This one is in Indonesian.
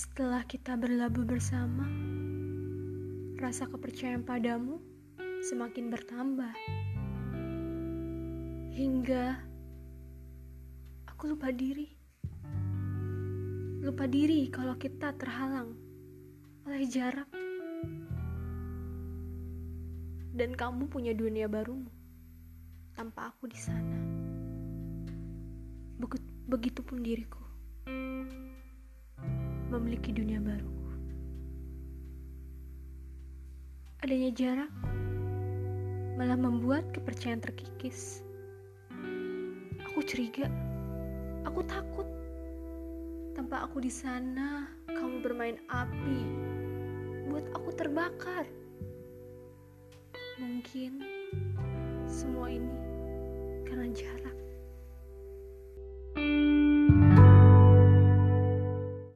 Setelah kita berlabuh bersama, rasa kepercayaan padamu semakin bertambah. Hingga aku lupa diri. Lupa diri kalau kita terhalang oleh jarak. Dan kamu punya dunia barumu tanpa aku di sana. Begitupun diriku memiliki dunia baru. Adanya jarak malah membuat kepercayaan terkikis. Aku curiga, aku takut. Tanpa aku di sana, kamu bermain api, buat aku terbakar. Mungkin semua ini.